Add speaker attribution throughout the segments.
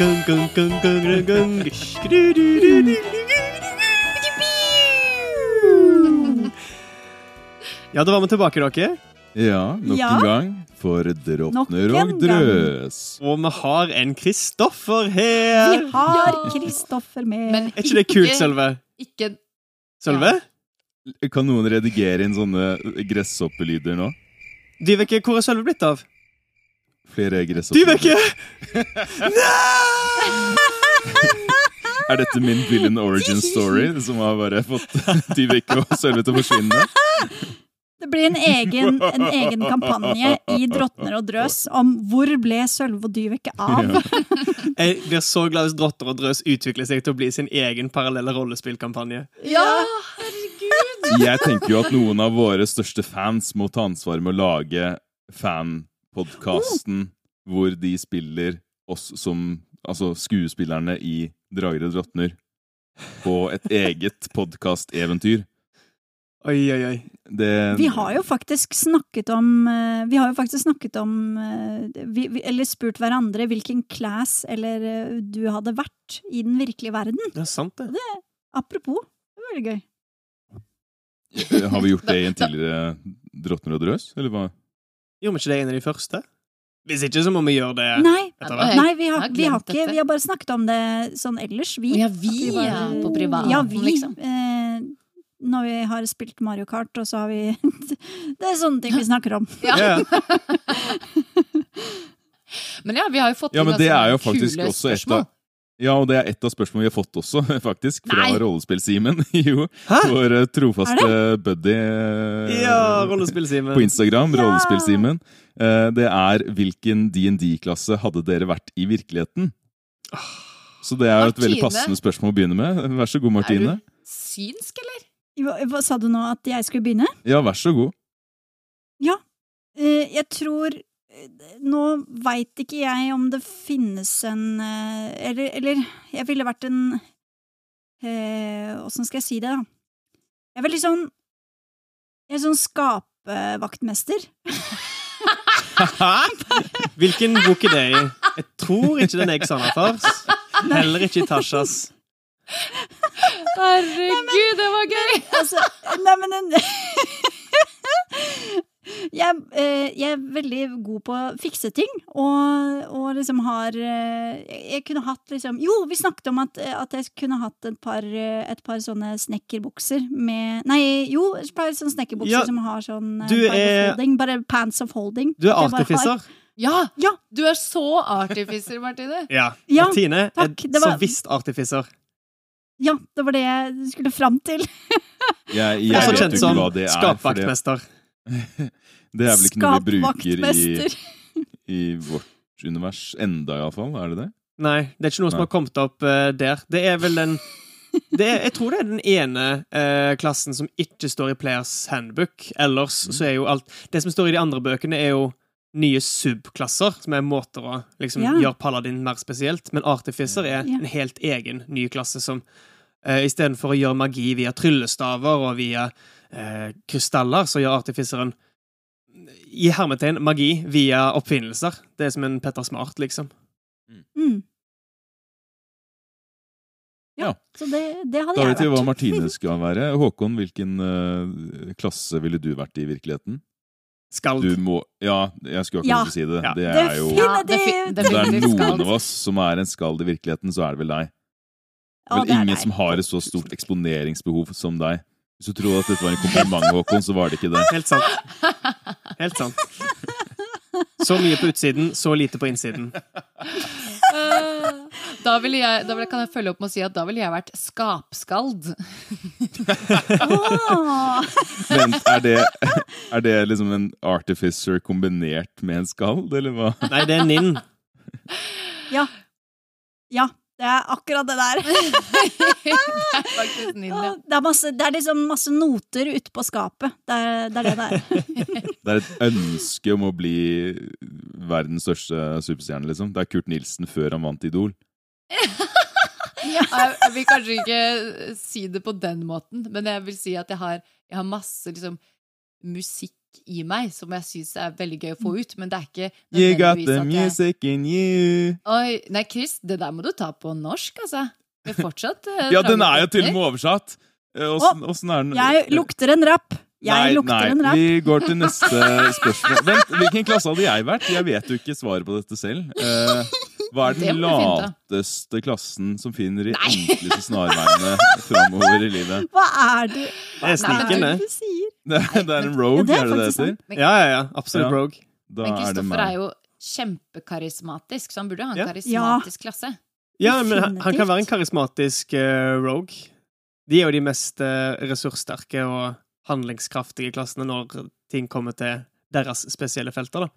Speaker 1: Ja, da var vi tilbake, dere.
Speaker 2: Ja, nok
Speaker 3: Ja.
Speaker 2: en gang for
Speaker 3: Nok
Speaker 2: og drøs.
Speaker 1: Og vi har en Kristoffer her.
Speaker 3: Vi har Kristoffer med.
Speaker 4: Men
Speaker 1: Er ikke det kult, Sølve?
Speaker 4: Ikke
Speaker 1: Sølve?
Speaker 2: Kan noen redigere inn sånne gresshoppelyder nå?
Speaker 1: Dyveke, hvor er Sølve blitt av?
Speaker 2: Flere gresshoppelyder.
Speaker 1: Dyveke!
Speaker 2: Er dette min villain origin story, som har bare fått Dyveke og Sølve til å forsvinne?
Speaker 3: Det blir en egen, en egen kampanje i Drottner og drøs om hvor ble Sølve og Dyveke av?
Speaker 2: Ja.
Speaker 1: Jeg blir så glad hvis Drottner og Drøs utvikler seg til å bli sin egen parallelle rollespillkampanje.
Speaker 4: Ja, herregud!
Speaker 2: Jeg tenker jo at noen av våre største fans må ta ansvar med å lage fanpodkasten hvor de spiller oss som Altså skuespillerne i Drager og drottner på et eget podkasteventyr.
Speaker 1: Oi, oi, oi.
Speaker 2: Det
Speaker 3: Vi har jo faktisk snakket om eh, Vi har jo faktisk snakket om eh, vi, vi, Eller spurt hverandre hvilken class eller eh, du hadde vært i den virkelige verden.
Speaker 1: Det er sant, det.
Speaker 3: Apropos, det var veldig gøy.
Speaker 2: Har vi gjort det i en tidligere Drottner og drøs, eller hva?
Speaker 1: Gjorde vi ikke det en av de første? Hvis ikke, så må vi gjøre det
Speaker 3: Nei,
Speaker 1: etter hvert.
Speaker 3: nei vi, har, vi har ikke. Vi har bare snakket om det sånn ellers, vi.
Speaker 4: Ja, vi,
Speaker 3: var-
Speaker 4: ja, på privaten,
Speaker 3: Ja, vi.
Speaker 4: liksom.
Speaker 3: Eh, når vi har spilt Mario Kart, og så har vi Det er sånne ting vi snakker om.
Speaker 4: Ja. Men ja, vi har jo fått
Speaker 2: Ja, men det er jo faktisk
Speaker 4: kule
Speaker 2: også et av. Ja, og det er et av spørsmålene vi har fått også, faktisk. Fra Rollespill-Simen. Jo.
Speaker 1: Hæ?
Speaker 2: Vår eh, trofaste buddy eh,
Speaker 1: Ja,
Speaker 2: på Instagram.
Speaker 3: Ja.
Speaker 2: Rollespill-Simen. Eh, Det er hvilken DND-klasse hadde dere vært i virkeligheten? Så det er jo et veldig passende spørsmål å begynne med. Vær så god, Martine.
Speaker 4: Er du synsk, eller?
Speaker 3: Hva, hva sa du nå, at jeg skulle begynne?
Speaker 2: Ja, vær så god.
Speaker 3: Ja. jeg tror Nå veit ikke jeg om det finnes en eh, Eller, eller jeg ville vært en eh, skal jeg si det, da? Jeg er veldig sånn Jeg er sånn skapevaktmester.
Speaker 1: Hvilken bok er det i? Jeg tror ikke den er Xanatars. Heller ikke i Tashas.
Speaker 4: Herregud, det var gøy!
Speaker 3: Nei, altså, nei, men en jeg, eh, jeg er veldig god på å fikse ting, og, og liksom har eh, Jeg kunne hatt liksom Jo, vi snakket om at, at jeg kunne hatt et par, eh, et par sånne snekkerbukser med Nei, jo, et par sånne snekkerbukser
Speaker 1: Ja,
Speaker 3: som har sånn eh,
Speaker 1: du er-
Speaker 3: holding, Bare pants of holding.
Speaker 1: Du er artificer.
Speaker 4: Ja,
Speaker 3: Ja.
Speaker 4: du er så artificer, Martine.
Speaker 1: Ja.
Speaker 3: Ja,
Speaker 1: Martine
Speaker 3: takk.
Speaker 1: er
Speaker 3: var-
Speaker 1: så visst artificer.
Speaker 3: Ja, det var det jeg skulle fram til.
Speaker 2: Jeg, jeg vet
Speaker 1: kjent som
Speaker 2: ikke hva det er.
Speaker 1: Skapvaktmester.
Speaker 2: det er vel ikke noe vi bruker i, i vårt univers enda, iallfall. Er det det?
Speaker 1: Nei, det er ikke noe som har kommet opp uh, der. Det er vel den det er, Jeg tror det er den ene eh, klassen som ikke står i Players handbook. Ellers
Speaker 2: Mm.
Speaker 1: så er jo alt Det som står i de andre bøkene, er jo nye subklasser, som er måter å liksom
Speaker 3: Ja.
Speaker 1: gjøre paladin mer spesielt. Men artificer er
Speaker 3: Ja.
Speaker 1: en helt egen ny klasse som uh, istedenfor å gjøre magi via tryllestaver og via eh, krystaller, så gjør artificeren i hermetegn magi via oppfinnelser. Det er som en Petter Smart, liksom.
Speaker 3: Mm.
Speaker 2: Ja.
Speaker 3: Så det, det hadde
Speaker 2: Da
Speaker 3: jeg
Speaker 2: vet vi hva. Martine skal være. Håkon, hvilken uh, klasse ville du vært i virkeligheten?
Speaker 1: Skald.
Speaker 2: Du må Ja, jeg skulle akkurat
Speaker 3: Ja.
Speaker 2: si det.
Speaker 1: Ja.
Speaker 2: Det er jo
Speaker 3: fin-
Speaker 4: Ja, det
Speaker 2: er noen av oss som er en skald i virkeligheten, så er det vel deg.
Speaker 3: Ja,
Speaker 2: Vel
Speaker 3: det er
Speaker 2: ingen
Speaker 3: deg.
Speaker 2: som har et så stort eksponeringsbehov som deg. Hvis du trodde at dette var en kompliment, Håkon, så var det ikke det.
Speaker 1: Helt sant. Helt sant. Så mye på utsiden, så lite på innsiden.
Speaker 4: Eh, Da, ville jeg, da kan jeg følge opp med å si at da ville jeg vært skapskald.
Speaker 2: Vent, er det, er det liksom en artificer kombinert med en skald, eller hva?
Speaker 1: Nei, det er Ninn.
Speaker 3: Ja. Ja, det er akkurat det der.
Speaker 4: det er faktisk nydelig.
Speaker 3: Det er, masse, det er liksom masse noter ute på skapet. Det er det er det det er.
Speaker 2: Det er et ønske om å bli verdens største superstjerne, liksom. Det er Kurt Nilsen før han vant Idol.
Speaker 4: Jeg vil kanskje ikke si det på den måten, men jeg vil si at jeg har, jeg har masse liksom, musikk i meg som jeg syns er veldig gøy å få ut, men det er ikke
Speaker 2: You got the
Speaker 4: music jeg
Speaker 2: in you.
Speaker 4: Oi, nei, Chris, det der må du ta på norsk, altså. Det er fortsatt uh,
Speaker 2: Ja, den er jo til og med oversatt. Eh, Åssen er den?
Speaker 3: Jeg lukter en rapp. Jeg
Speaker 2: nei,
Speaker 3: lukter
Speaker 2: nei,
Speaker 3: en rapp.
Speaker 2: vi går til neste spørsmål. Vent, hvilken klasse hadde jeg vært? Jeg vet jo ikke svaret på dette selv. Uh, hva er den lateste klassen som finner de enkleste snarveiene framover i livet?
Speaker 3: Hva er det,
Speaker 1: Det er sniken, det.
Speaker 2: Det, er en rogue,
Speaker 3: Ja, det er
Speaker 2: er det det heter?
Speaker 1: Ja, ja, ja. Absolutt
Speaker 2: Ja.
Speaker 1: Rogue.
Speaker 2: Da
Speaker 4: Men
Speaker 2: er
Speaker 4: Kristoffer er
Speaker 2: er,
Speaker 4: jo kjempekarismatisk, så han burde ha en
Speaker 1: Ja.
Speaker 4: karismatisk klasse.
Speaker 1: Ja, men han, han kan være en karismatisk uh, Rogue. De er jo de mest uh, ressurssterke og handlingskraftige klassene når ting kommer til deres spesielle felter. da.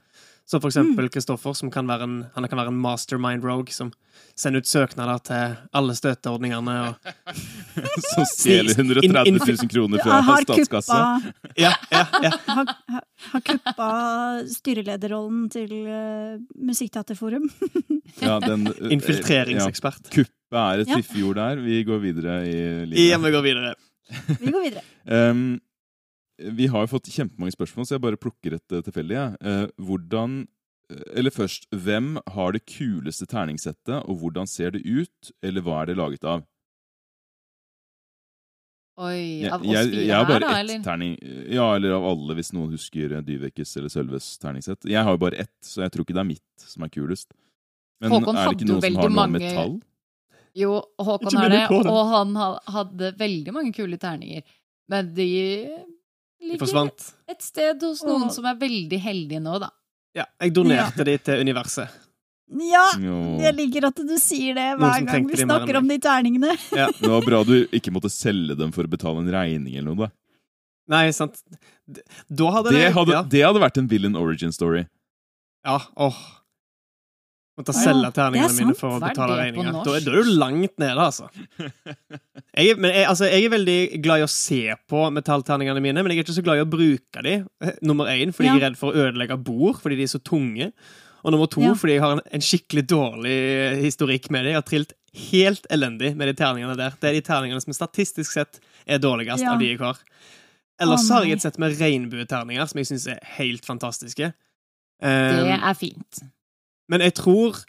Speaker 1: Så for eksempel Kristoffer, som kan være en, han kan være en mastermind rogue, som sender ut søknader til alle støtteordningene. Og,
Speaker 2: Som stjeler 130 000 kroner fra
Speaker 3: har
Speaker 2: statskassa.
Speaker 3: kuppa,
Speaker 1: ja, ja, ja.
Speaker 3: har, har- kuppa styrelederrollen til uh, Musikkteaterforum.
Speaker 2: Ja, den, ja.
Speaker 1: Infiltreringsekspert.
Speaker 2: Kuppet er et fiffjord der. Vi går videre i
Speaker 1: Ja, vi går videre.
Speaker 3: Vi går videre.
Speaker 2: Um, vi har jo fått kjempemange spørsmål, så jeg bare plukker et uh, tilfeldig. Eh, hvordan eh, Eller først, hvem har det kuleste terningsettet, og hvordan ser det ut, eller hva er det laget av?
Speaker 4: Oi, av oss fire
Speaker 2: jeg har
Speaker 4: her,
Speaker 2: bare
Speaker 4: da,
Speaker 2: ett
Speaker 4: eller?
Speaker 2: terning Ja, eller av alle, hvis noen husker eh, Dyvekes eller Sølves terningssett. Jeg har jo bare ett, så jeg tror ikke det er mitt som er kulest. Men
Speaker 4: Håkon
Speaker 2: er det ikke noen som har noe
Speaker 4: mange-
Speaker 2: metall?
Speaker 4: Jo, Håkon har det, og han hadde veldig mange kule terninger. Men De ligger et sted hos noen
Speaker 3: Åh.
Speaker 4: som er veldig heldige nå, da.
Speaker 1: Ja, jeg donerte de til universet.
Speaker 3: Ja! Jeg liker at du sier det hver gang vi snakker om de terningene.
Speaker 1: Ja.
Speaker 2: Det var bra du ikke måtte selge dem for å betale en regning eller noe. da.
Speaker 1: Nei, sant. Hadde
Speaker 2: Det hadde,
Speaker 1: ja.
Speaker 2: det hadde vært en villain origin story.
Speaker 1: Ja, åh. Måtte selge terningene
Speaker 3: sant, mine
Speaker 1: for å betale regninger. Da, da er du langt nede, altså. Jeg, men jeg, altså. jeg er veldig glad i å se på metallterningene mine, men jeg er ikke så glad i å bruke de. Eh, Nummer én fordi
Speaker 3: Ja.
Speaker 1: jeg er redd for å ødelegge bord, fordi de er så tunge. Og nummer to
Speaker 3: Ja.
Speaker 1: fordi jeg har en, en skikkelig dårlig historikk med dem. Jeg har trilt helt elendig med de terningene der. Det er de terningene som statistisk sett er dårligst
Speaker 3: Ja.
Speaker 1: av de jeg har. Ellers har jeg et sett med regnbueterninger som jeg syns er helt fantastiske.
Speaker 4: Det
Speaker 1: Um,
Speaker 4: er fint.
Speaker 1: Men jeg tror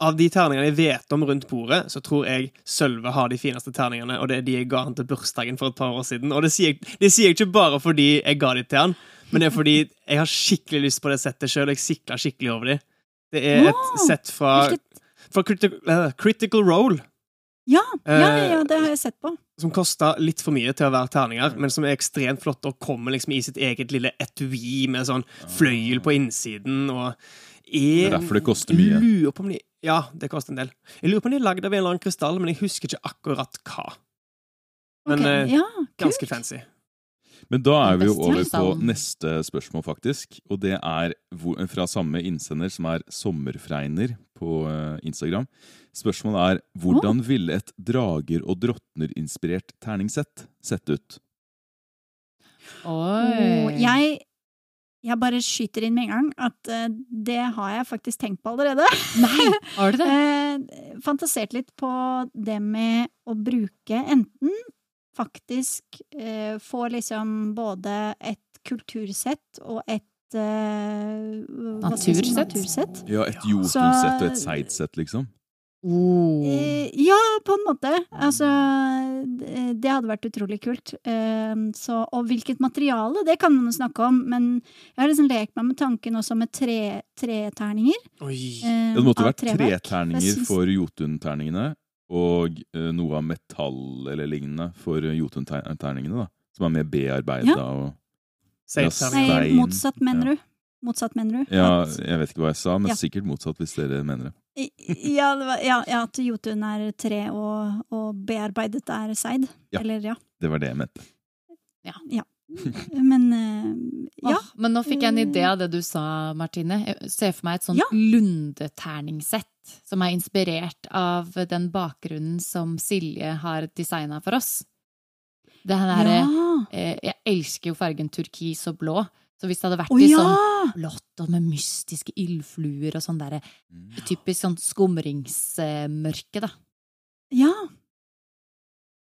Speaker 1: av de terningene jeg vet om rundt bordet, så tror jeg Sølve har de fineste terningene, og det er de jeg ga han til bursdagen for et par år siden. Og det sier jeg, det sier jeg ikke bare fordi jeg ga de til han, men det er fordi jeg har skikkelig lyst på det settet sjøl, jeg sikla skikkelig over de. Det er et
Speaker 3: Wow!
Speaker 1: sett fra, fra Critical, uh, Critical Role,
Speaker 3: Ja, ja, ja,
Speaker 1: Eh,
Speaker 3: ja, det har jeg sett på.
Speaker 1: som kosta litt for mye til å være terninger, men som er ekstremt flott og kommer liksom i sitt eget lille etui med sånn fløyel på innsiden og
Speaker 2: Det
Speaker 1: er
Speaker 2: er derfor det koster mye.
Speaker 1: Lurer på om de, ja, det koster en del. Jeg lurer på om de er lagd av en eller annen krystall, men jeg husker ikke akkurat hva. Men
Speaker 3: okay.
Speaker 1: eh,
Speaker 3: ja,
Speaker 1: ganske
Speaker 3: kult.
Speaker 1: fancy.
Speaker 2: Men da er vi jo over på neste spørsmål, faktisk. Og det er fra samme innsender, som er Sommerfregner på eh, Instagram. Spørsmålet er hvordan ville et drager- og drottner-inspirert terningsett sett ut?
Speaker 4: Oi.
Speaker 3: jeg, jeg bare skyter inn med en gang at eh, det har jeg faktisk tenkt på allerede.
Speaker 4: Nei, har du det?
Speaker 3: Eh, fantasert litt på det med å bruke enten faktisk eh, få liksom både et kultursett og et eh,
Speaker 4: Natursett?
Speaker 3: natursett.
Speaker 2: Ja, et jotunsett og et seidsett, liksom?
Speaker 4: Oh.
Speaker 3: Eh, ja, på en måte. Altså, det hadde vært utrolig kult. Eh, så, og hvilket materiale, det kan man jo snakke om, men jeg har liksom lekt meg med tanken også med tre, treterninger.
Speaker 1: Oi.
Speaker 3: eh,
Speaker 2: det måtte vært treterninger for jotunterningene og eh, noe av metall eller lignende for jotunterningene, da. Som er mer bearbeida
Speaker 3: Ja.
Speaker 2: og. Nei,
Speaker 3: Nei, motsatt, mener
Speaker 2: ja.
Speaker 3: du? Motsatt, mener du?
Speaker 2: Ja, jeg vet ikke hva jeg sa, men
Speaker 3: Ja.
Speaker 2: sikkert motsatt hvis dere mener det.
Speaker 3: Ja, det var, ja, ja, at Jotun er tre og, og bearbeidet er seid.
Speaker 2: Ja.
Speaker 3: Eller ja.
Speaker 2: Det var det jeg mente.
Speaker 3: Men eh, ja.
Speaker 4: Oh, men nå fikk jeg en idé av det du sa, Martine. Jeg ser for meg et sånt
Speaker 3: Ja.
Speaker 4: lundeterningssett som er inspirert av den bakgrunnen som Silje har designa for oss. Det her
Speaker 3: ja.
Speaker 4: eh, Jeg elsker jo fargen turkis og blå, så hvis det hadde vært
Speaker 3: oh,
Speaker 4: i
Speaker 3: ja!
Speaker 4: sånn og med mystiske ildfluer og sånn derre typisk sånn skumringsmørke, da.
Speaker 3: ja.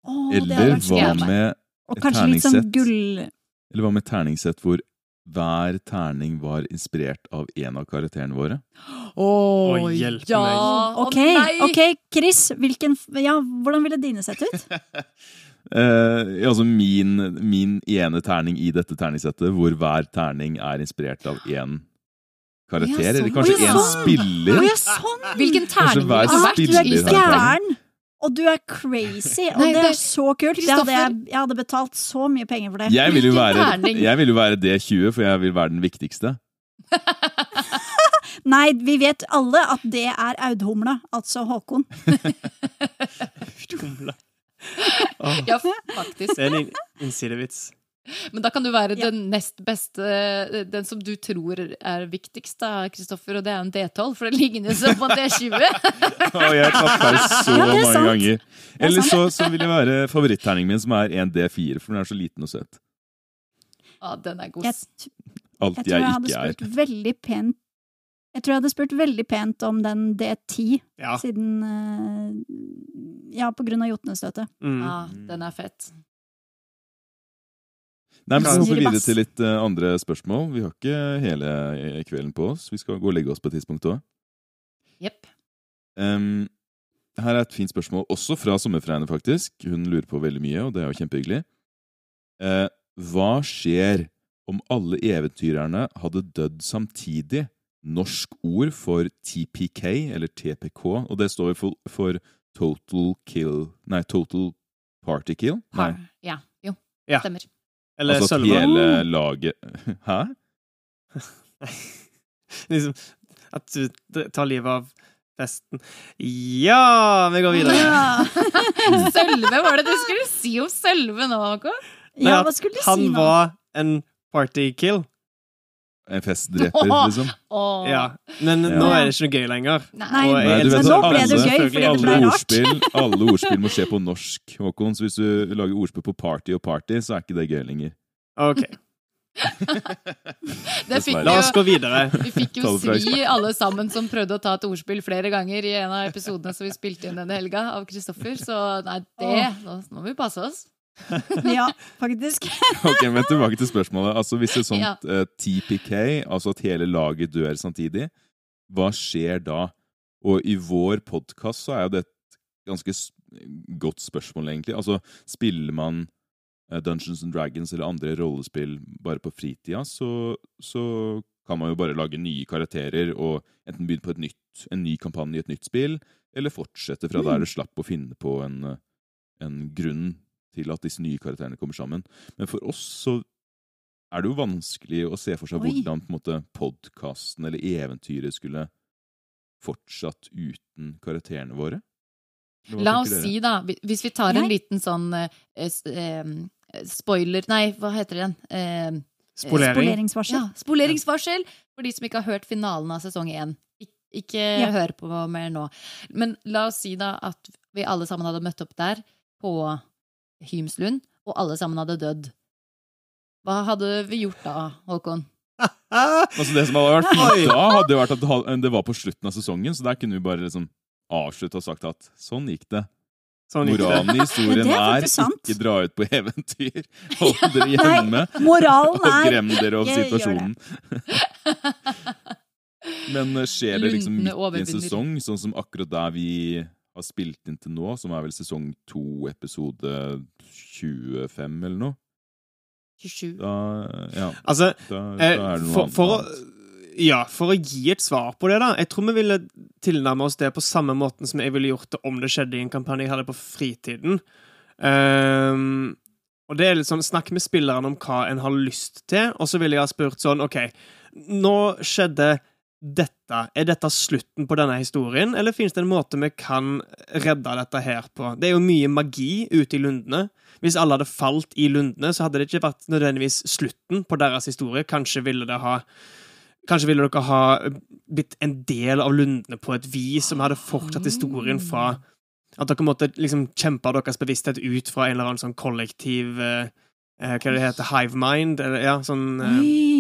Speaker 3: Oh,
Speaker 2: Eller hva med
Speaker 3: Og
Speaker 2: et
Speaker 3: terningssett? litt sånn gull...
Speaker 2: Eller hva med terningssett hvor hver terning var inspirert av en av karakterene våre?
Speaker 4: Å,
Speaker 1: oh, hjelp
Speaker 4: ja!
Speaker 1: meg.
Speaker 3: Ok, ok, Chris, hvilken, ja, hvordan ville dine sett ut?
Speaker 2: Eh, altså min, min ene terning i dette terningssettet, hvor hver terning er inspirert av én karakter.
Speaker 3: Ja, sånn.
Speaker 2: Eller kanskje
Speaker 3: ja,
Speaker 2: én
Speaker 3: sånn.
Speaker 2: spiller.
Speaker 3: Å ja, sånn!
Speaker 4: Hvilken terning ville
Speaker 3: Ah,
Speaker 4: vært
Speaker 3: du er gæren! Og du er crazy, og
Speaker 4: Nei,
Speaker 3: det er
Speaker 4: det-
Speaker 3: så kult. Det hadde jeg, jeg hadde betalt så mye penger for det.
Speaker 2: Jeg vil jo være, jeg vil jo være D20, for jeg vil være den viktigste.
Speaker 3: Nei, vi vet alle at det er Audhumla, altså Håkon.
Speaker 1: Åh,
Speaker 4: Ja, faktisk.
Speaker 1: det er en innsidevits.
Speaker 4: Men da kan du være
Speaker 3: Ja.
Speaker 4: den nest beste, den som du tror er viktigst, da, Kristoffer, og det er en D12, for det ligner jo som på en D20.
Speaker 2: Og jeg har tatt feil så
Speaker 3: Ja, er
Speaker 2: mange
Speaker 3: sant.
Speaker 2: ganger.
Speaker 3: er
Speaker 2: Eller så, så vil det være favoritterningen min, som er en D4, for den er så liten og søt.
Speaker 4: Ja, den er god.
Speaker 3: Jeg,
Speaker 2: Alt
Speaker 3: jeg
Speaker 2: jeg,
Speaker 3: tror jeg hadde
Speaker 2: ikke er.
Speaker 3: spurt veldig pent Jeg tror jeg hadde spurt veldig pent om den D10,
Speaker 1: Ja.
Speaker 3: siden eh, Ja, på grunn av jotnestøtet.
Speaker 1: Mm.
Speaker 4: Ja, den er fett.
Speaker 2: Nei, men Vi hopper vi videre til litt eh, andre spørsmål. Vi har ikke hele eh, kvelden på oss. Vi skal gå og legge oss på et tidspunkt òg.
Speaker 4: Yep.
Speaker 2: Um, her er et fint spørsmål, også fra sommerfregne, faktisk. Hun lurer på veldig mye, og det er jo kjempehyggelig. Uh, hva skjer om alle eventyrerne hadde dødd samtidig? Norsk ord for TPK, eller TPK, og det står for, for Total Kill Nei, Total Party Kill? Nei,
Speaker 4: Har, ja, jo,
Speaker 1: Ja.
Speaker 4: stemmer.
Speaker 1: Eller
Speaker 2: altså at hele laget Hæ?
Speaker 1: Liksom, at du tar livet av festen. Ja, vi går videre.
Speaker 3: Ja,
Speaker 4: Sølve, var det du skulle si om Sølve nå, Håkon?
Speaker 3: ja hva skulle du si nå?
Speaker 1: Han var en party kill.
Speaker 2: En festdreper, liksom?
Speaker 4: Oh.
Speaker 1: Ja. Men
Speaker 2: Ja.
Speaker 1: nå er det ikke noe gøy lenger.
Speaker 4: Nei.
Speaker 3: Nei,
Speaker 1: Og jeg
Speaker 2: du vet
Speaker 3: Men nå ble det gøy, fordi det ble rart.
Speaker 2: ordspill, alle ordspill må skje på norsk, Håkon. Så hvis du lager ordspill på party og party, så er ikke det gøy lenger.
Speaker 1: Ok,
Speaker 4: Det fikk
Speaker 1: la oss gå videre.
Speaker 4: vi fikk jo svi alle sammen som prøvde å ta et ordspill flere ganger i en av episodene som vi spilte inn denne helga av Kristoffer, så nei, det nå må vi passe oss.
Speaker 3: Ja, faktisk.
Speaker 2: Ok, men tilbake til spørsmålet. Altså Hvis et sånt
Speaker 4: Ja.
Speaker 2: uh, TPK, altså at hele laget dør samtidig, hva skjer da? Og i vår podkast så er jo det et ganske godt spørsmål, egentlig. Altså, spiller man eh, Dungeons and Dragons eller andre rollespill bare på fritida, så, så kan man jo bare lage nye karakterer og enten begynne på et nytt, en ny kampanje i et nytt spill, eller fortsette fra der du slapp å finne på en, eh, en grunn til at disse nye karakterene kommer sammen. Men for oss så er det jo vanskelig å se for seg
Speaker 3: Oi.
Speaker 2: hvordan på en måte podkasten eller eventyret skulle fortsatt uten karakterene våre. Hva
Speaker 4: La oss
Speaker 2: dere?
Speaker 4: si, da, hvis vi tar en
Speaker 3: Nei.
Speaker 4: liten sånn eh, eh, spoiler Nei, hva heter den? Eh,
Speaker 1: Spolering.
Speaker 3: Spoleringsvarsel.
Speaker 4: ja, spoleringsvarsel for de som ikke har hørt finalen av sesong én. Ik ikke
Speaker 3: Ja.
Speaker 4: hør på mer nå. Men la oss si da at vi alle sammen hadde møtt opp der på Hymslund, og alle sammen hadde dødd. Hva hadde vi gjort da, Håkon?
Speaker 2: Altså Det som hadde vært fint da, hadde jo vært at det var på slutten av sesongen, så der kunne vi bare liksom avslutte og sagt at sånn gikk det.
Speaker 1: sånn.
Speaker 2: Moralen i historien
Speaker 3: Ja, er
Speaker 2: er ikke dra ut på eventyr. Hold dere hjemme
Speaker 3: Moralen
Speaker 2: og
Speaker 3: er
Speaker 2: grem dere over situasjonen. Men eh, skjer det liksom midt i en sesong, sånn som akkurat der vi har spilt inn til nå, som er vel sesong to, episode 25 eller noe,
Speaker 4: 27.
Speaker 2: da, ja,
Speaker 1: Altså,
Speaker 2: da,
Speaker 1: eh,
Speaker 2: da er det noe
Speaker 1: for, for, å, ja, for å gi et svar på det, da. Jeg tror vi ville tilnærme oss det på samme måten som jeg ville gjort det om det skjedde i en kampanje jeg hadde på fritiden. Um, og det er litt sånn, Snakk med spillerne om hva en har lyst til, og så ville jeg ha spurt sånn OK, Nå skjedde dette. Er dette slutten på denne historien, eller finnes det en måte vi kan redde dette her på? Det er jo mye magi ute i lundene. Hvis alle hadde falt i lundene, så hadde det ikke vært nødvendigvis slutten på deres historie. Kanskje ville det ha Kanskje ville dere ha blitt en del av lundene på et vis som hadde fortsatt historien fra At dere måtte liksom kjempe deres bevissthet ut fra en eller annen sånn kollektiv eh, eh, Hva det heter? Hive mind? Eller, ja, sånn eh,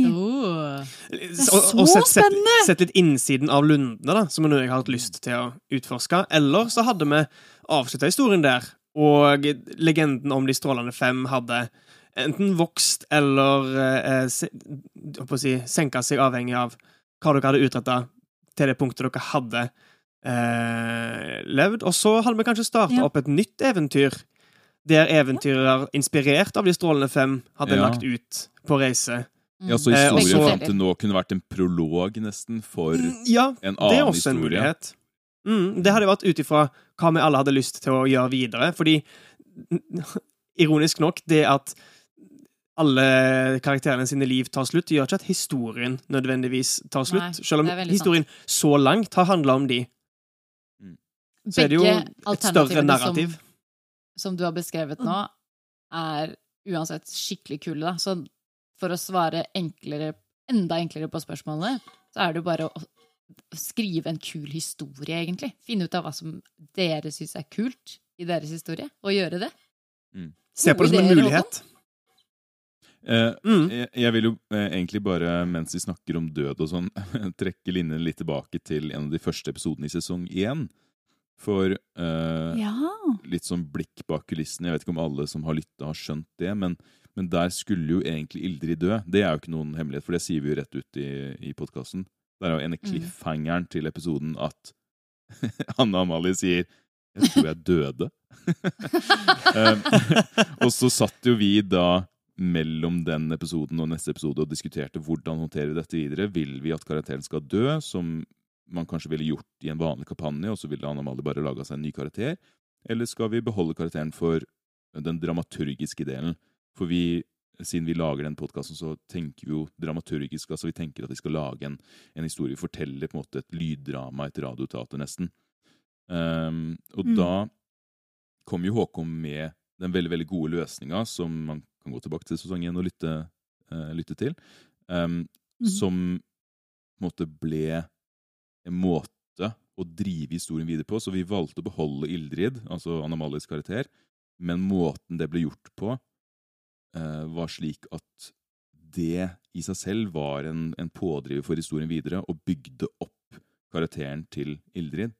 Speaker 3: Oi.
Speaker 4: er
Speaker 3: så
Speaker 1: sett, sett,
Speaker 3: spennende!
Speaker 1: sett litt innsiden av lundene, da, som er noe jeg har hatt lyst til å utforske. Eller så hadde vi avslutta historien der, og legenden om de strålende fem hadde enten vokst eller eh, se, si, senka seg, avhengig av hva dere hadde utretta til det punktet dere hadde eh, levd. Og så hadde vi kanskje starta
Speaker 3: Ja.
Speaker 1: opp et nytt eventyr, der eventyrer inspirert av de strålende fem hadde
Speaker 2: Ja.
Speaker 1: lagt ut på reise.
Speaker 2: Ja, så
Speaker 1: Eh,
Speaker 2: historien
Speaker 1: så-
Speaker 2: fram til nå kunne vært en prolog, nesten, for
Speaker 1: Mm, Ja,
Speaker 2: en
Speaker 1: det er
Speaker 2: annen
Speaker 1: også en
Speaker 2: historie.
Speaker 1: mulighet. Mm, det hadde vært ut ifra hva vi alle hadde lyst til å gjøre videre. Fordi, ironisk nok, det at alle karakterene sine liv tar slutt, gjør ikke at historien nødvendigvis tar slutt.
Speaker 4: Nei,
Speaker 1: Selv om historien sant. så langt har handla om de, så er det jo
Speaker 4: Begge
Speaker 1: et større narrativ.
Speaker 4: Som, som du har beskrevet nå, er uansett skikkelig kule. Da. Så for å svare enklere, enda enklere på spørsmålene, så er det jo bare å skrive en kul historie, egentlig. Finne ut av hva som dere syns er kult i deres historie, og gjøre det.
Speaker 1: Se på det som en mulighet.
Speaker 2: Eh,
Speaker 1: Mm.
Speaker 2: jeg, jeg vil jo eh, egentlig bare, mens vi snakker om død og sånn, trekke linjen litt tilbake til en av de første episodene i sesong én. For eh,
Speaker 3: Ja.
Speaker 2: litt sånn blikk bak kulissene. Jeg vet ikke om alle som har lytta, har skjønt det, men, men der skulle jo egentlig Ildrid dø. Det er jo ikke noen hemmelighet, for det sier vi jo rett ut i, i podkasten. Det er jo en cliffhangeren til episoden at Anne Amalie sier 'Jeg tror jeg døde'. um, og så satt jo vi da mellom den episoden og neste episode og diskuterte hvordan håndtere dette videre. Vil vi at karakteren skal dø, som man kanskje ville gjort i en vanlig kampanje, og så ville Anna Mali bare laga seg en ny karakter? Eller skal vi beholde karakteren for den dramaturgiske delen? For vi, siden vi lager den podkasten, så tenker vi jo dramaturgisk. Altså vi tenker at vi skal lage en, en historie, fortelle på en måte et lyddrama, et radioteater, nesten. Um, og
Speaker 3: Mm.
Speaker 2: da kom jo Håkon med den veldig veldig gode løsninga, som man kan gå tilbake til sesong én og lytte, uh, lytte til, um,
Speaker 3: mm.
Speaker 2: som på en måte ble en måte å drive historien videre på. Så vi valgte å beholde Ildrid, altså Anamalies karakter, men måten det ble gjort på, eh, var slik at det i seg selv var en, en pådriver for historien videre, og bygde opp karakteren til Ildrid.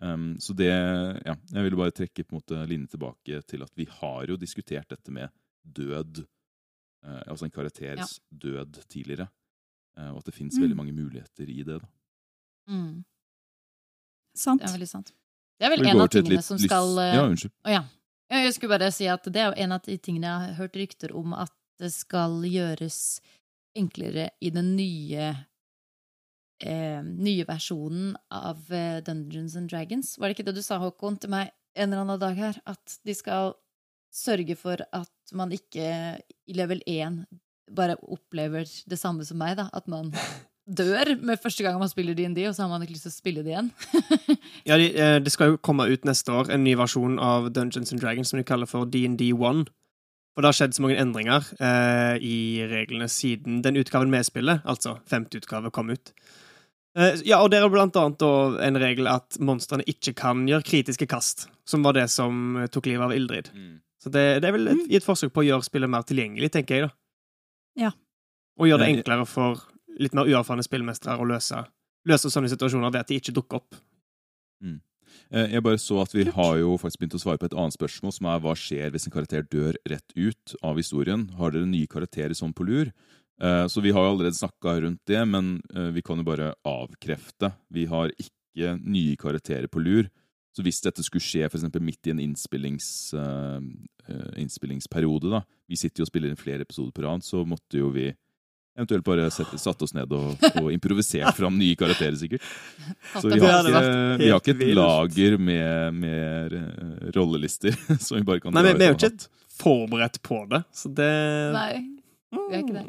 Speaker 2: Um, så det Ja, jeg ville bare trekke på en måte linjen tilbake til at vi har jo diskutert dette med død, eh, altså en karakters død tidligere, eh, og at det fins
Speaker 3: Mm.
Speaker 2: veldig mange muligheter i det. da.
Speaker 4: Mm,
Speaker 3: Sant.
Speaker 4: det er veldig sant. Det er vel en av tingene
Speaker 2: litt
Speaker 4: som skal eh,
Speaker 2: Ja, unnskyld.
Speaker 4: Å ja. Ja, Jeg skulle bare si at det er en av de tingene jeg har hørt rykter om at det skal gjøres enklere i den nye eh, nye versjonen av eh, Dungeons and Dragons. Var det ikke det du sa, Håkon, til meg en eller annen dag her? At de skal sørge for at man ikke i level 1 bare opplever det samme som meg, da. At man dør med første gang man spiller DND, og så har man ikke lyst til å spille det igjen.
Speaker 1: Ja, de, eh, Det skal jo komme ut neste år en ny versjon av Dungeons and Dragons som de kaller for DND1. Og det har skjedd så mange endringer eh, i reglene siden den utgaven vi spiller, altså femte utgave, kom ut. Eh, ja, og der er blant annet da en regel at monstrene ikke kan gjøre kritiske kast, som var det som tok livet av Ildrid. Så det, det er vel et, i et forsøk på å gjøre spillet mer tilgjengelig, tenker jeg, da.
Speaker 3: Ja.
Speaker 1: Og gjøre det enklere for litt mer uerfarne spillmestere å løse, løse sånne situasjoner ved at de ikke dukker opp.
Speaker 2: Mm. Jeg bare så at vi har jo faktisk begynt å svare på et annet spørsmål, som er hva skjer hvis en karakter dør rett ut av historien? Har dere nye karakterer sånn på lur? Eh, Så vi har jo allerede snakka rundt det, men eh, vi kan jo bare avkrefte. Vi har ikke nye karakterer på lur. Så hvis dette skulle skje for eksempel midt i en innspillings, eh, eh, innspillingsperiode, da, vi sitter jo og spiller inn flere episoder på rad, så måtte jo vi eventuelt bare sette, satt oss ned og, og improvisert fram nye karakterer, sikkert. Så vi har, ikke, vi har ikke et lager med, med eh, rollelister som vi bare kan
Speaker 1: Nei,
Speaker 2: dra
Speaker 1: vi, vi er jo ikke forberedt på det, så det
Speaker 4: Nei, vi er ikke det.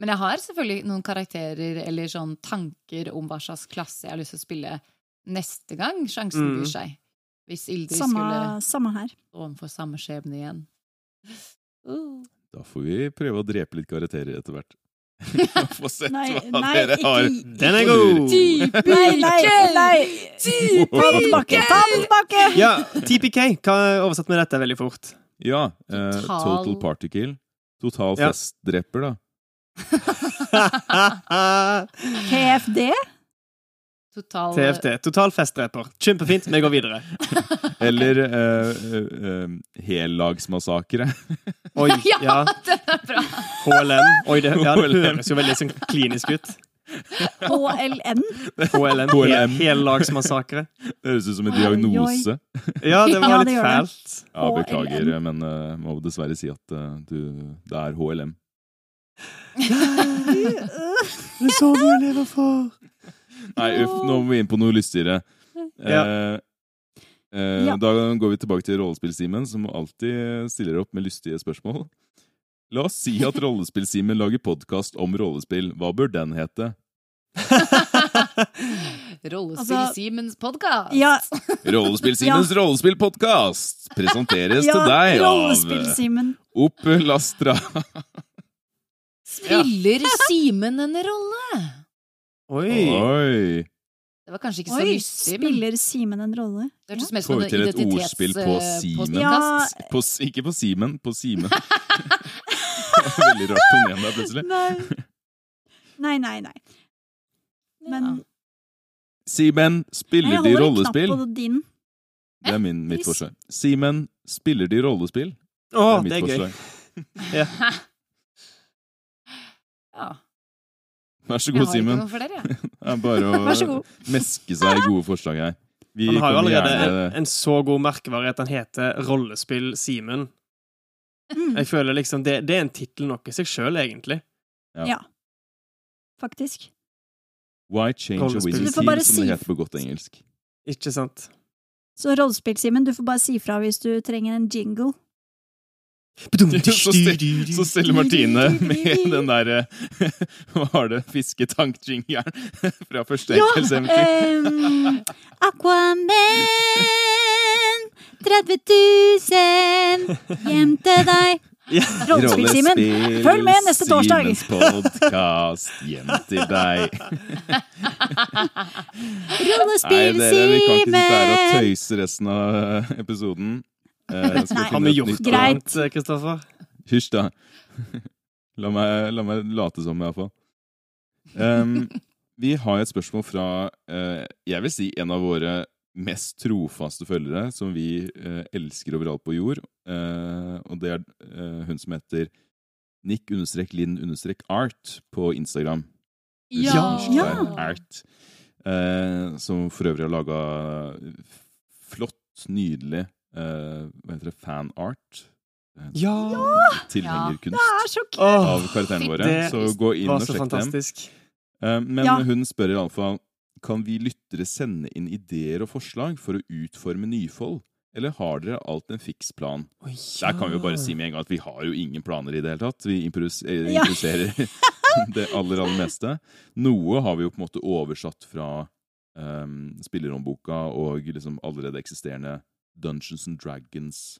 Speaker 4: Men jeg har selvfølgelig noen karakterer eller sånn tanker om hva slags klasse jeg har lyst til å spille neste gang sjansen
Speaker 1: Mm.
Speaker 4: byr seg. Hvis Ildrid
Speaker 3: Samme,
Speaker 4: skulle
Speaker 3: samme her.
Speaker 4: overfor samme skjebne igjen. Uh.
Speaker 2: Da får vi prøve å drepe litt karakterer etter hvert. Få sett
Speaker 3: Nei,
Speaker 2: hva
Speaker 3: nei,
Speaker 2: dere har.
Speaker 3: ikke
Speaker 1: Den er god!
Speaker 3: Nei, nei, nei! Ta den tilbake! Ta det tilbake!
Speaker 1: Ja, TPK. Hva er oversatt med dette veldig fort?
Speaker 2: Ja, eh,
Speaker 4: Total-
Speaker 2: Total Party Kill. Total festdreper, da.
Speaker 3: TFD?
Speaker 4: Total
Speaker 1: TFT. Totalfestdreper. Kjempefint. Vi går videre.
Speaker 2: Eller uh, uh, uh, hellagsmassakre.
Speaker 1: Oi,
Speaker 4: Ja,
Speaker 1: ja.
Speaker 4: den er bra!
Speaker 1: HLM. Oi, det, ja, det høres jo veldig sånn klinisk ut.
Speaker 3: HLN?
Speaker 1: HLM.
Speaker 2: HLM.
Speaker 1: Hellagsmassakre.
Speaker 2: Det høres ut som en diagnose.
Speaker 1: Ja, det var litt
Speaker 3: det.
Speaker 1: fælt.
Speaker 2: Ja,
Speaker 3: HLM.
Speaker 2: beklager, men uh, må dessverre si at uh, du, det er HLM.
Speaker 1: Det er så mye å leve for.
Speaker 2: Nei, uff, nå må vi inn på noe lystigere.
Speaker 1: Ja.
Speaker 2: Eh, eh,
Speaker 3: Ja.
Speaker 2: Da går vi tilbake til rollespill-Simen, som alltid stiller opp med lystige spørsmål. La oss si at Rollespill-Simen lager podkast om rollespill. Hva bør den hete?
Speaker 4: Rollespill
Speaker 3: Altså-
Speaker 4: Simens podkast!
Speaker 3: Ja,
Speaker 2: Rollespill-Simens rollespill-podkast presenteres
Speaker 3: ja
Speaker 2: til deg av
Speaker 3: rollespill-Simen.
Speaker 2: Opel Lastra.
Speaker 4: Spiller Simen en rolle?
Speaker 1: Oi.
Speaker 2: Oi!
Speaker 4: Det var kanskje ikke så
Speaker 3: Oi,
Speaker 4: lystig, men
Speaker 3: spiller Simen en rolle?
Speaker 4: det hørtes mer
Speaker 2: Får
Speaker 4: som
Speaker 2: vi til et ordspill på
Speaker 4: identitetspodkast.
Speaker 2: Simen?
Speaker 3: Ja.
Speaker 2: På, s- ikke på Simen, på Simen. Veldig rart tonen der plutselig.
Speaker 3: Nei. Nei, nei, nei. Men
Speaker 4: Ja.
Speaker 2: Simen,
Speaker 3: nei,
Speaker 2: spiller
Speaker 3: jeg
Speaker 2: de
Speaker 3: holder en knapp
Speaker 2: rollespill?
Speaker 3: på din.
Speaker 2: Det er min, mitt forslag. Simen, spiller de rollespill?
Speaker 1: Å,
Speaker 2: det er mitt
Speaker 1: det er gøy.
Speaker 2: forslag.
Speaker 4: Ja.
Speaker 2: Vær så god, Simen. Det er bare å meske seg i gode forslag her. Vi
Speaker 1: Han har jo allerede
Speaker 2: gjerne
Speaker 1: en, en så god merkevare at han heter Rollespill Simen.
Speaker 3: Mm.
Speaker 1: Jeg føler liksom det, det er en tittel nok i seg sjøl, egentlig.
Speaker 3: Ja. Faktisk.
Speaker 2: Why change a
Speaker 1: Rollespill.
Speaker 2: winning
Speaker 3: Du
Speaker 2: team, som det heter på godt engelsk.
Speaker 1: Ikke sant?
Speaker 3: Så rollespill-Simen, du får bare si fra hvis du trenger en jingle.
Speaker 2: Så, ste- så stiller Martine med den derre Hva var det? Fisketank-jingeren fra første
Speaker 3: Ja!
Speaker 2: enkeltseventyr.
Speaker 3: Um, Aquaman 30 000 hjem til deg.
Speaker 1: Ja.
Speaker 3: Rollespill-Simen. Følg med neste torsdag.
Speaker 2: Simens podkast hjem til deg. Nei, dere, vi kan ikke her og
Speaker 3: Rollespill-Simen.
Speaker 2: tøyse resten av eh, episoden. Eh.
Speaker 1: Har vi gjort
Speaker 3: Greit.
Speaker 1: annet, eh, Kristoffer?
Speaker 2: Hysj, da. La meg, la meg late som, iallfall. Um, vi har et spørsmål fra uh, jeg vil si en av våre mest trofaste følgere, som vi uh, elsker overalt på jord. Uh, og det er hun som heter nick-linn-art på Instagram.
Speaker 4: Ja!
Speaker 3: Ja.
Speaker 2: Art. Eh, som for øvrig har laga flott, nydelig eh, Hva heter det? Fanart. Eh,
Speaker 1: Ja!
Speaker 2: Tilhengerkunst
Speaker 3: Det er så kult!
Speaker 1: Åh,
Speaker 2: av karakterene våre.
Speaker 1: det
Speaker 2: Så gå inn og sjekk dem.
Speaker 1: fantastisk.
Speaker 2: Eh, Men
Speaker 3: Ja.
Speaker 2: hun spør iallfall Kan vi lyttere sende inn ideer og forslag for å utforme Nyfold, eller har dere alt en fiks plan?
Speaker 1: Oi,
Speaker 2: Der kan vi jo bare si med en gang at vi har jo ingen planer i det hele tatt. Vi
Speaker 3: Ja.
Speaker 2: improviserer det aller, aller meste. Noe har vi jo på en måte oversatt fra um, spillerhåndboka og liksom allerede eksisterende Dungeons and Dragons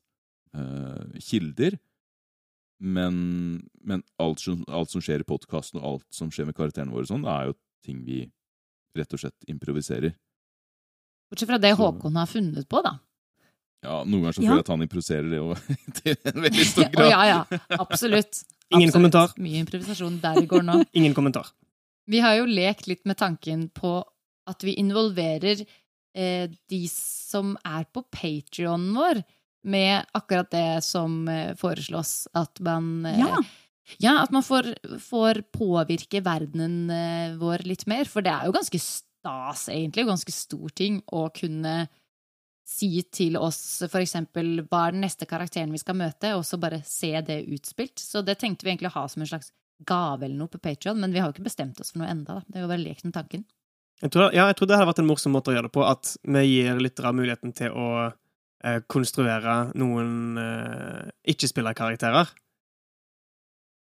Speaker 2: uh, kilder. Men, men alt, som, alt som skjer i podkasten, og alt som skjer med karakterene våre, sånn, er jo ting vi rett og slett improviserer.
Speaker 4: Bortsett fra det
Speaker 2: Så-
Speaker 4: Håkon har funnet på, da.
Speaker 2: Ja, Noen ganger så føler jeg at han improviserer det òg, til en veldig stor grad.
Speaker 4: ja, ja. Absolutt.
Speaker 1: Ingen
Speaker 4: Absolutt.
Speaker 1: kommentar.
Speaker 4: Mye improvisasjon der vi går nå.
Speaker 1: Ingen kommentar.
Speaker 4: Vi har jo lekt litt med tanken på at vi involverer eh, de som er på Patrionen vår, med akkurat det som eh, foreslås. At man eh,
Speaker 3: Ja.
Speaker 4: ja, at man får, får påvirke verdenen eh, vår litt mer. For det er jo ganske stas, egentlig, og ganske stor ting å kunne si til oss for eksempel hva er den neste karakteren vi skal møte, og så bare se det utspilt. Så det tenkte vi egentlig å ha som en slags gave eller noe på Patreon, men vi har jo ikke bestemt oss for noe enda. Da. Det er jo bare lekt med tanken.
Speaker 1: Jeg tror, ja, jeg tror det hadde vært en morsom måte å gjøre det på, at vi gir lyttere muligheten til å eh, konstruere noen eh, ikke-spillerkarakterer.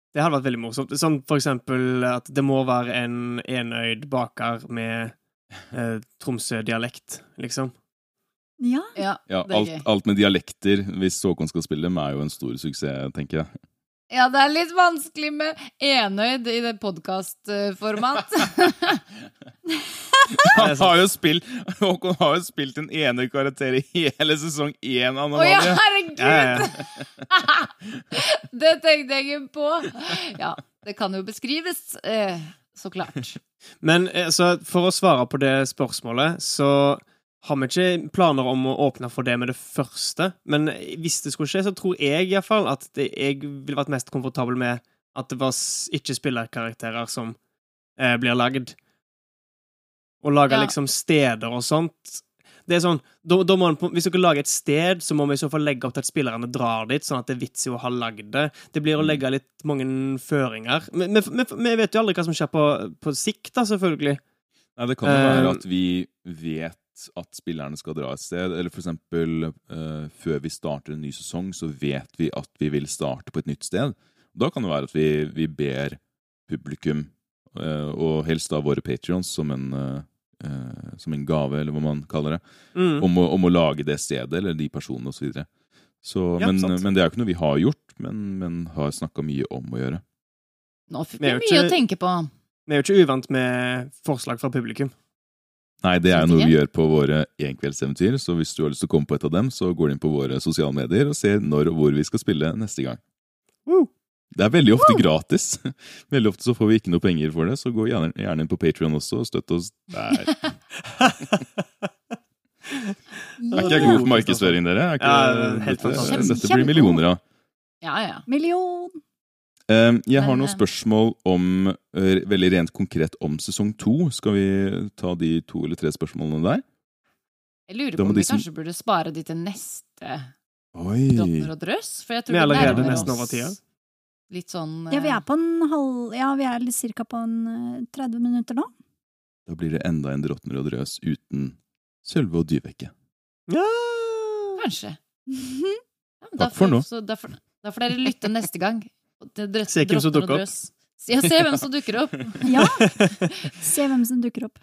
Speaker 1: Det hadde vært veldig morsomt. Sånn for eksempel at det må være en enøyd baker med eh, Tromsø-dialekt, liksom.
Speaker 3: Ja.
Speaker 4: Ja,
Speaker 2: Ja, alt, alt med dialekter, hvis Håkon skal spille dem, er jo en stor suksess, tenker jeg.
Speaker 4: Ja, det er litt vanskelig med enøyd i det podkastformat.
Speaker 2: Han har jo spilt Håkon har jo spilt en enøyd karakter i hele sesong én av
Speaker 4: Å ja, herregud!
Speaker 1: Ja, ja.
Speaker 4: det tenkte jeg ikke på. Ja, det kan jo beskrives, eh, så klart.
Speaker 1: Men eh, så for å svare på det spørsmålet, så har vi ikke planer om å åpne for det med det første. Men hvis det skulle skje, så tror jeg iallfall at det, jeg ville vært mest komfortabel med at det var ikke-spillerkarakterer som eh, blir lagd. Å lage
Speaker 4: Ja.
Speaker 1: liksom steder og sånt. Det er sånn, da, da må man, Hvis dere lager et sted, så må vi i så fall legge opp til at spillerne drar dit, sånn at det er vits i å ha lagd det. Det blir å legge litt mange føringer. Men vi vet jo aldri hva som skjer på, på sikt, da, selvfølgelig.
Speaker 2: Nei, det kan jo være
Speaker 1: Eh,
Speaker 2: at vi vet at spillerne skal dra et sted, eller for eksempel eh, før vi starter en ny sesong, så vet vi at vi vil starte på et nytt sted. Da kan det være at vi, vi ber publikum, uh, og helst da våre patrions, som en, uh, eh, som en gave, eller hva man kaller det,
Speaker 1: Mm.
Speaker 2: om, å, om å lage det stedet, eller de personene osv. Så videre. så,
Speaker 1: Ja,
Speaker 2: men, men det er jo ikke noe vi har gjort, men, men har snakka mye om å gjøre.
Speaker 4: Nå fikk
Speaker 1: Vi mye
Speaker 4: mye å tenke på.
Speaker 1: Vi er jo ikke uvant med forslag fra publikum.
Speaker 2: Nei, det er jo noe vi gjør på våre enkveldseventyr, så hvis du har lyst til å komme på et av dem, så går du inn på våre sosiale medier og ser når og hvor vi skal spille neste gang.
Speaker 1: Woo!
Speaker 2: Det er veldig ofte gratis. Veldig ofte så får vi ikke noe penger for det, så gå gjerne, gjerne inn på Patreon også og støtt oss der. Er ikke jeg god på markedsføring, dere? Er ikke,
Speaker 1: Ja, helt
Speaker 2: dette,
Speaker 1: fantastisk.
Speaker 2: dette blir millioner av.
Speaker 4: Ja, ja.
Speaker 3: Million.
Speaker 2: Eh, Jeg har noen
Speaker 4: eh,
Speaker 2: spørsmål om, eh, veldig rent konkret om sesong to. Skal vi ta de to eller tre spørsmålene der?
Speaker 4: Jeg lurer på om vi
Speaker 2: som-
Speaker 4: kanskje burde spare de til neste
Speaker 2: Oi!
Speaker 4: Donner og drøss. For jeg tror
Speaker 1: Vi er allerede nesten over tida.
Speaker 4: Litt sånn
Speaker 3: Ja, vi
Speaker 4: eh,
Speaker 3: er på en halv Ja, vi er cirka på en eh, 30 minutter nå.
Speaker 2: Da blir det enda en drottner og drøs uten Sølve og Dyvekke.
Speaker 1: Ja.
Speaker 4: Kanskje. Ja,
Speaker 2: Takk for nå.
Speaker 4: da får dere lytte neste gang. Til
Speaker 1: Se hvem som dukker opp.
Speaker 4: Ja, se hvem som dukker opp.
Speaker 3: Ja. Se hvem som dukker opp.